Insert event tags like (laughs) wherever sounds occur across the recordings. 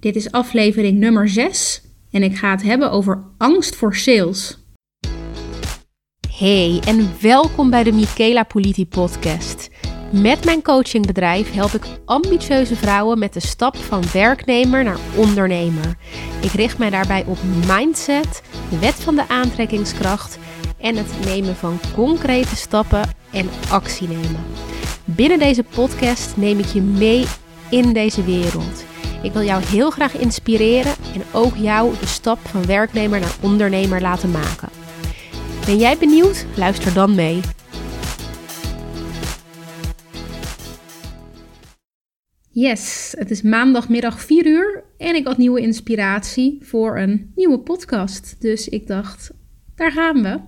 Dit is aflevering nummer 6 en ik ga het hebben over angst voor sales. Hey en welkom bij de Michaela Politi podcast. Met mijn coachingbedrijf help ik ambitieuze vrouwen met de stap van werknemer naar ondernemer. Ik richt mij daarbij op mindset, de wet van de aantrekkingskracht en het nemen van concrete stappen en actie nemen. Binnen deze podcast neem ik je mee in deze wereld. Ik wil jou heel graag inspireren en ook jou de stap van werknemer naar ondernemer laten maken. Ben jij benieuwd? Luister dan mee. Yes, het is maandagmiddag 4 uur en ik had nieuwe inspiratie voor een nieuwe podcast. Dus ik dacht, daar gaan we.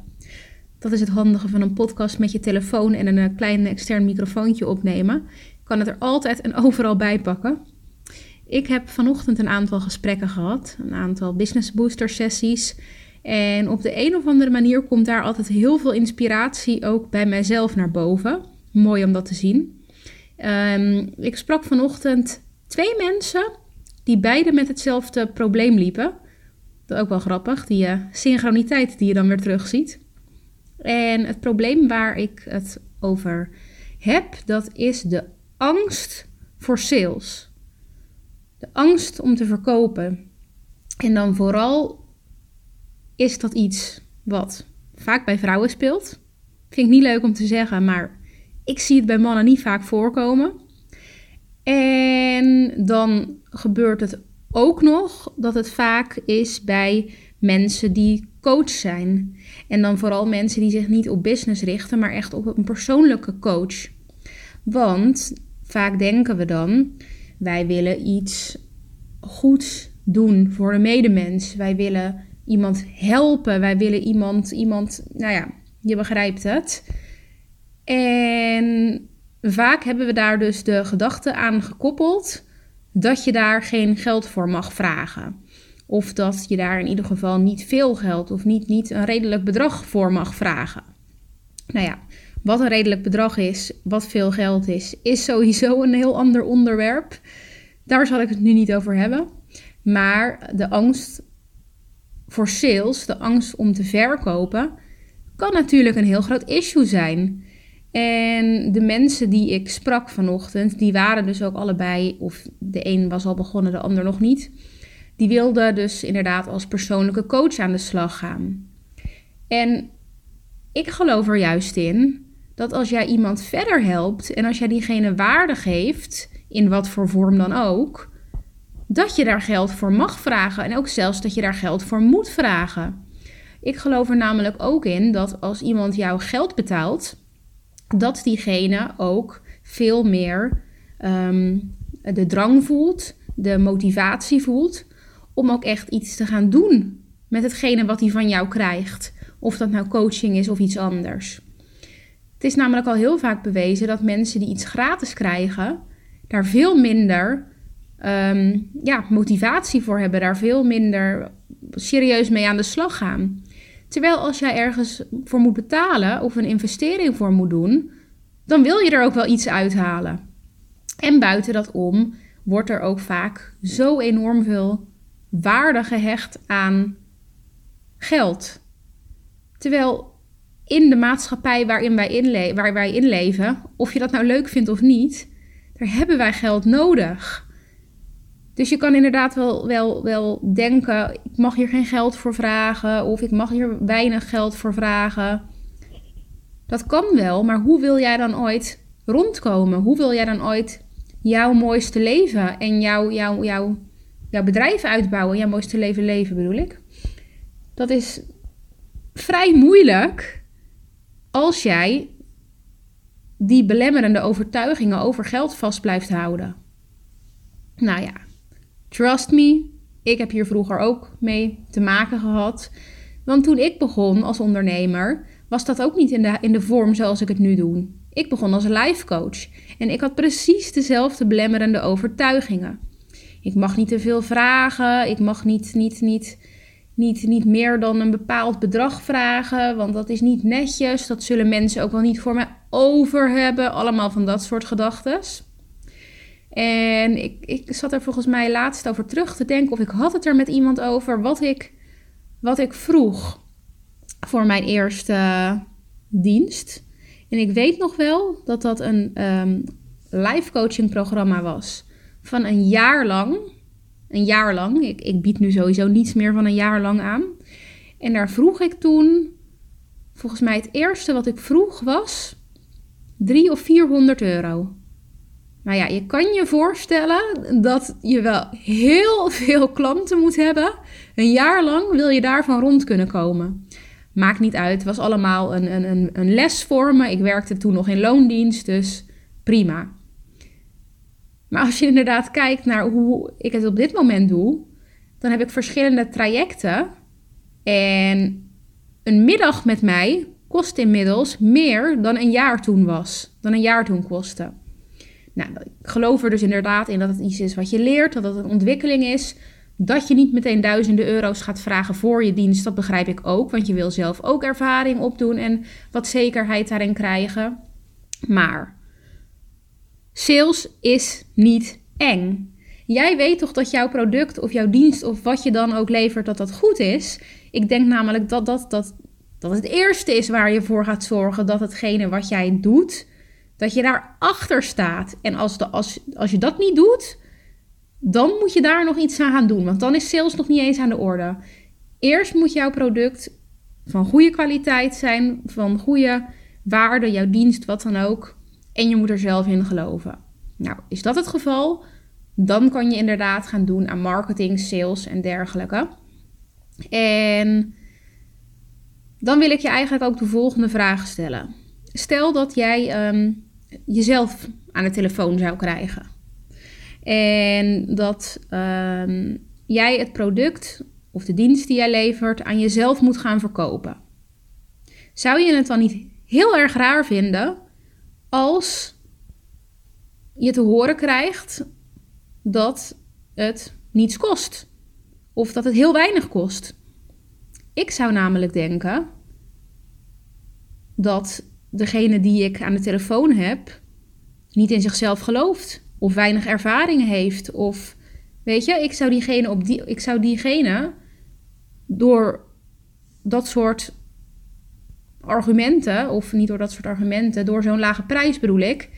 Dat is het handige van een podcast met je telefoon en een eh, klein extern microfoontje opnemen. Ik kan het er altijd en overal bij pakken. Ik heb vanochtend een aantal gesprekken gehad, een aantal business booster sessies. En op de een of andere manier komt daar altijd heel veel inspiratie ook bij mijzelf naar boven. Mooi om dat te zien. Ehm, ik sprak vanochtend twee mensen die beide met hetzelfde probleem liepen. Dat is ook wel grappig, die uh, synchroniteit die je dan weer terugziet. En het probleem waar ik het over heb, dat is de angst voor sales. De angst om te verkopen. En dan vooral is dat iets wat vaak bij vrouwen speelt. Vind ik niet leuk om te zeggen, maar ik zie het bij mannen niet vaak voorkomen. En dan gebeurt het ook nog dat het vaak is bij mensen die coach zijn. En dan vooral mensen die zich niet op business richten, maar echt op een persoonlijke coach. Want vaak denken we dan, wij willen iets goeds doen voor de medemens. Wij willen iemand helpen. Wij willen iemand, iemand, nou ja, je begrijpt het. En vaak hebben we daar dus de gedachte aan gekoppeld dat je daar geen geld voor mag vragen. Of dat je daar in ieder geval niet veel geld of niet, niet een redelijk bedrag voor mag vragen. Nou ja, wat een redelijk bedrag is, wat veel geld is, is sowieso een heel ander onderwerp. Daar zal ik het nu niet over hebben. Maar de angst voor sales, de angst om te verkopen, kan natuurlijk een heel groot issue zijn. En de mensen die ik sprak vanochtend, die waren dus ook allebei, of de een was al begonnen, de ander nog niet. Die wilden dus inderdaad als persoonlijke coach aan de slag gaan. En ik geloof er juist in dat als jij iemand verder helpt en als jij diegene waarde geeft, in wat voor vorm dan ook, dat je daar geld voor mag vragen en ook zelfs dat je daar geld voor moet vragen. Ik geloof er namelijk ook in dat als iemand jou geld betaalt, dat diegene ook veel meer ehm, de drang voelt, de motivatie voelt om ook echt iets te gaan doen met hetgene wat hij van jou krijgt. Of dat nou coaching is of iets anders. Het is namelijk al heel vaak bewezen dat mensen die iets gratis krijgen, daar veel minder ehm, ja, motivatie voor hebben, daar veel minder serieus mee aan de slag gaan. Terwijl als jij ergens voor moet betalen of een investering voor moet doen, dan wil je er ook wel iets uithalen. En buiten dat om wordt er ook vaak zo enorm veel waarde gehecht aan geld. Terwijl in de maatschappij waarin wij, inle waar wij inleven, of je dat nou leuk vindt of niet, daar hebben wij geld nodig. Dus je kan inderdaad wel, wel, wel denken: ik mag hier geen geld voor vragen, of ik mag hier weinig geld voor vragen. Dat kan wel, maar hoe wil jij dan ooit rondkomen? Hoe wil jij dan ooit jouw mooiste leven en jouw, jouw, jouw, jouw bedrijf uitbouwen, jouw mooiste leven leven bedoel ik? Dat is vrij moeilijk als jij die belemmerende overtuigingen over geld vast blijft houden. Nou ja, trust me, ik heb hier vroeger ook mee te maken gehad. Want toen ik begon als ondernemer, was dat ook niet in de, in de vorm zoals ik het nu doe. Ik begon als life coach en ik had precies dezelfde belemmerende overtuigingen. Ik mag niet te veel vragen, ik mag niet, niet, niet niet, niet meer dan een bepaald bedrag vragen, want dat is niet netjes. Dat zullen mensen ook wel niet voor mij over hebben. Allemaal van dat soort gedachten. En ik, ik zat er volgens mij laatst over terug te denken, of ik had het er met iemand over, wat ik, wat ik vroeg voor mijn eerste dienst. En ik weet nog wel dat dat een um, live coaching programma was van een jaar lang. Een jaar lang. Ik, ik bied nu sowieso niets meer van een jaar lang aan. En daar vroeg ik toen, volgens mij het eerste wat ik vroeg was 3 of 400 euro. Nou ja, je kan je voorstellen dat je wel heel veel klanten moet hebben. Een jaar lang wil je daarvan rond kunnen komen. Maakt niet uit, het was allemaal een, een, een les voor me. Ik werkte toen nog in loondienst, dus prima. Maar als je inderdaad kijkt naar hoe ik het op dit moment doe, dan heb ik verschillende trajecten. En een middag met mij kost inmiddels meer dan een jaar toen was. Dan een jaar toen kostte. Nou, ik geloof er dus inderdaad in dat het iets is wat je leert, dat het een ontwikkeling is. Dat je niet meteen duizenden euro's gaat vragen voor je dienst, dat begrijp ik ook. Want je wil zelf ook ervaring opdoen en wat zekerheid daarin krijgen. Maar sales is niet eng. Jij weet toch dat jouw product of jouw dienst of wat je dan ook levert, dat dat goed is. Ik denk namelijk dat dat, dat, dat het eerste is waar je voor gaat zorgen dat hetgene wat jij doet, dat je daar achter staat. En als, de, als, als je dat niet doet, dan moet je daar nog iets aan gaan doen. Want dan is sales nog niet eens aan de orde. Eerst moet jouw product van goede kwaliteit zijn, van goede waarde, jouw dienst, wat dan ook. En je moet er zelf in geloven. Nou, is dat het geval? Dan kan je inderdaad gaan doen aan marketing, sales en dergelijke. En dan wil ik je eigenlijk ook de volgende vraag stellen. Stel dat jij ehm, jezelf aan de telefoon zou krijgen. En dat ehm, jij het product of de dienst die jij levert aan jezelf moet gaan verkopen. Zou je het dan niet heel erg raar vinden als je te horen krijgt dat het niets kost? Of dat het heel weinig kost? Ik zou namelijk denken dat degene die ik aan de telefoon heb niet in zichzelf gelooft of weinig ervaring heeft of weet je, ik zou diegene op die ik zou diegene door dat soort argumenten of niet door dat soort argumenten, door zo'n lage prijs bedoel ik,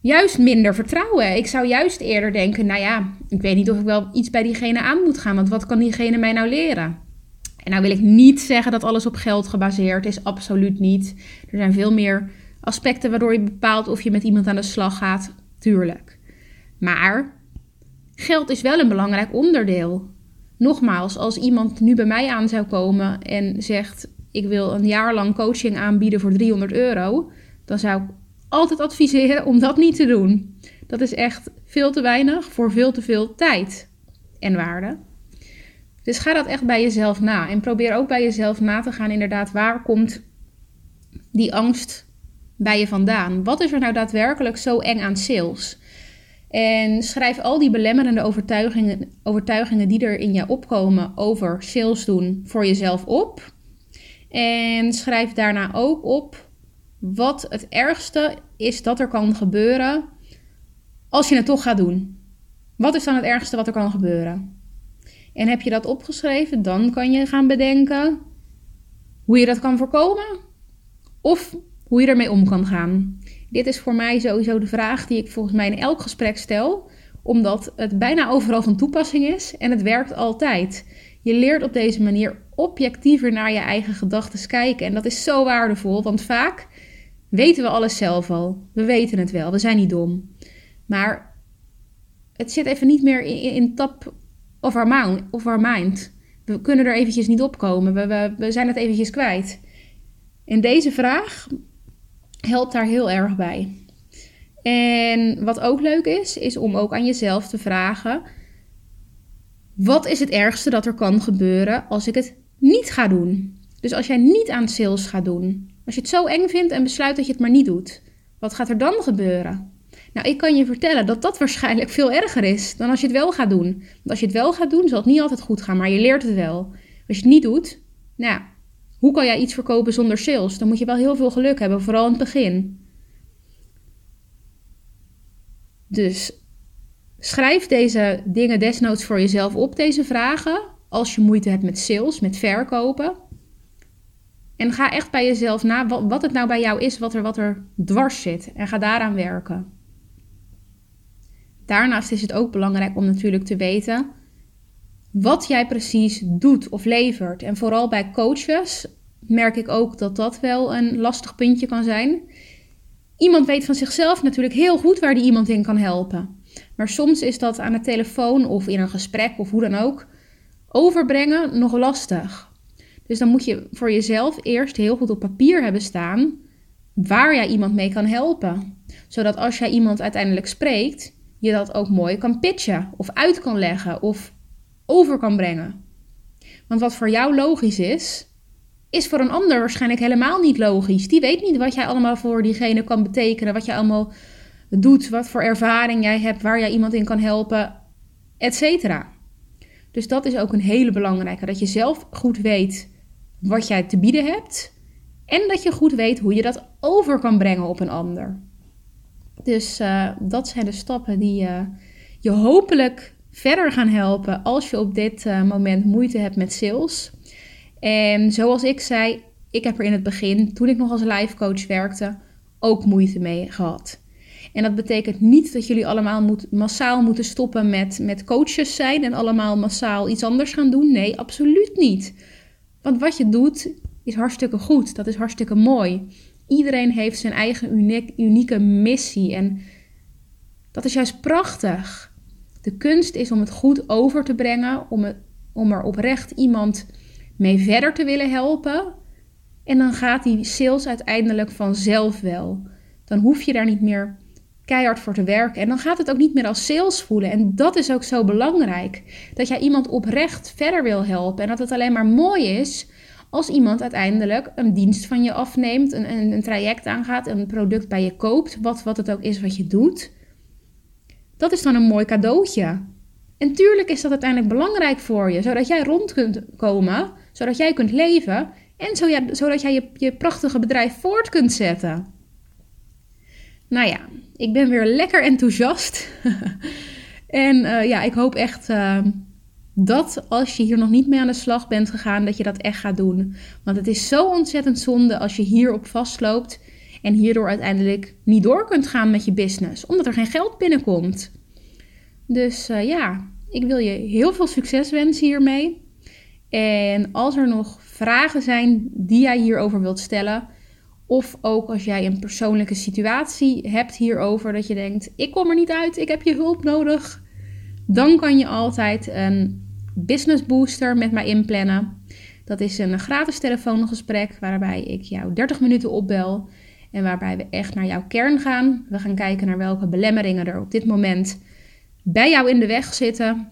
juist minder vertrouwen. Ik zou juist eerder denken, nou ja, ik weet niet of ik wel iets bij diegene aan moet gaan, want wat kan diegene mij nou leren? En nou wil ik niet zeggen dat alles op geld gebaseerd is, absoluut niet. Er zijn veel meer aspecten waardoor je bepaalt of je met iemand aan de slag gaat, tuurlijk. Maar geld is wel een belangrijk onderdeel. Nogmaals, als iemand nu bij mij aan zou komen en zegt: Ik wil een jaar lang coaching aanbieden voor 300 euro, dan zou ik altijd adviseren om dat niet te doen. Dat is echt veel te weinig voor veel te veel tijd en waarde. Dus ga dat echt bij jezelf na. En probeer ook bij jezelf na te gaan, inderdaad, waar komt die angst bij je vandaan? Wat is er nou daadwerkelijk zo eng aan sales? En schrijf al die belemmerende overtuigingen, overtuigingen die er in je opkomen over sales doen voor jezelf op. En schrijf daarna ook op wat het ergste is dat er kan gebeuren als je het toch gaat doen. Wat is dan het ergste wat er kan gebeuren? En heb je dat opgeschreven, dan kan je gaan bedenken hoe je dat kan voorkomen of hoe je ermee om kan gaan. Dit is voor mij sowieso de vraag die ik volgens mij in elk gesprek stel, omdat het bijna overal van toepassing is en het werkt altijd. Je leert op deze manier objectiever naar je eigen gedachten kijken en dat is zo waardevol, want vaak weten we alles zelf al. We weten het wel, we zijn niet dom. Maar het zit even niet meer in, tap of our, mind, of. We kunnen er eventjes niet opkomen. We, we, we zijn het eventjes kwijt. En deze vraag helpt daar heel erg bij. En wat ook leuk is, is om ook aan jezelf te vragen: wat is het ergste dat er kan gebeuren als ik het niet ga doen? Dus als jij niet aan sales gaat doen, als je het zo eng vindt en besluit dat je het maar niet doet, wat gaat er dan gebeuren? Nou, ik kan je vertellen dat dat waarschijnlijk veel erger is dan als je het wel gaat doen. Want als je het wel gaat doen, zal het niet altijd goed gaan, maar je leert het wel. Als je het niet doet, nou, hoe kan jij iets verkopen zonder sales? Dan moet je wel heel veel geluk hebben, vooral in het begin. Dus schrijf deze dingen desnoods voor jezelf op, deze vragen. Als je moeite hebt met sales, met verkopen. En ga echt bij jezelf na wat, het nou bij jou is, wat er, wat er dwars zit. En ga daaraan werken. Daarnaast is het ook belangrijk om natuurlijk te weten wat jij precies doet of levert. En vooral bij coaches merk ik ook dat dat wel een lastig puntje kan zijn. Iemand weet van zichzelf natuurlijk heel goed waar die iemand in kan helpen. Maar soms is dat aan de telefoon of in een gesprek of hoe dan ook overbrengen nog lastig. Dus dan moet je voor jezelf eerst heel goed op papier hebben staan waar jij iemand mee kan helpen. Zodat als jij iemand uiteindelijk spreekt, je dat ook mooi kan pitchen of uit kan leggen of over kan brengen. Want wat voor jou logisch is, is voor een ander waarschijnlijk helemaal niet logisch. Die weet niet wat jij allemaal voor diegene kan betekenen, wat jij allemaal doet, wat voor ervaring jij hebt, waar jij iemand in kan helpen, etc. Dus dat is ook een hele belangrijke, dat je zelf goed weet wat jij te bieden hebt en dat je goed weet hoe je dat over kan brengen op een ander. Dus uh, dat zijn de stappen die uh, je hopelijk verder gaan helpen als je op dit uh, moment moeite hebt met sales. En zoals ik zei, ik heb er in het begin, toen ik nog als life coach werkte, ook moeite mee gehad. En dat betekent niet dat jullie allemaal moet, massaal moeten stoppen met, met coaches zijn en allemaal massaal iets anders gaan doen. Nee, absoluut niet. Want wat je doet is hartstikke goed. Dat is hartstikke mooi. Iedereen heeft zijn eigen uniek, unieke missie en dat is juist prachtig. De kunst is om het goed over te brengen, om, het, om er oprecht iemand mee verder te willen helpen. En dan gaat die sales uiteindelijk vanzelf wel. Dan hoef je daar niet meer keihard voor te werken. En dan gaat het ook niet meer als sales voelen. En dat is ook zo belangrijk. Dat jij iemand oprecht verder wil helpen. En dat het alleen maar mooi is als iemand uiteindelijk een dienst van je afneemt, een, een, traject aangaat, een product bij je koopt, wat, wat het ook is wat je doet. Dat is dan een mooi cadeautje. En tuurlijk is dat uiteindelijk belangrijk voor je, zodat jij rond kunt komen, zodat jij kunt leven en zodat jij je prachtige bedrijf voort kunt zetten. Nou ja, ik ben weer lekker enthousiast. (laughs) en uh, ja, ik hoop echt uh, dat als je hier nog niet mee aan de slag bent gegaan, dat je dat echt gaat doen. Want het is zo ontzettend zonde als je hierop vastloopt en hierdoor uiteindelijk niet door kunt gaan met je business, omdat er geen geld binnenkomt. Dus uh, ja, ik wil je heel veel succes wensen hiermee. En als er nog vragen zijn die jij hierover wilt stellen, of ook als jij een persoonlijke situatie hebt hierover, dat je denkt: ik kom er niet uit, ik heb je hulp nodig, dan kan je altijd een business booster met mij inplannen. Dat is een gratis telefoongesprek waarbij ik jou 30 minuten opbel en waarbij we echt naar jouw kern gaan. We gaan kijken naar welke belemmeringen er op dit moment bij jou in de weg zitten,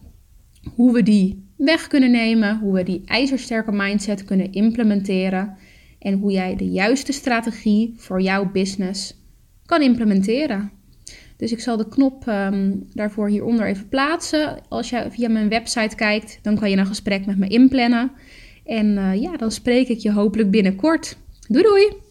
hoe we die weg kunnen nemen, hoe we die ijzersterke mindset kunnen implementeren en hoe jij de juiste strategie voor jouw business kan implementeren. Dus ik zal de knop ehm, daarvoor hieronder even plaatsen. Als je via mijn website kijkt, dan kan je een gesprek met me inplannen. En uh, ja, dan spreek ik je hopelijk binnenkort. Doei doei!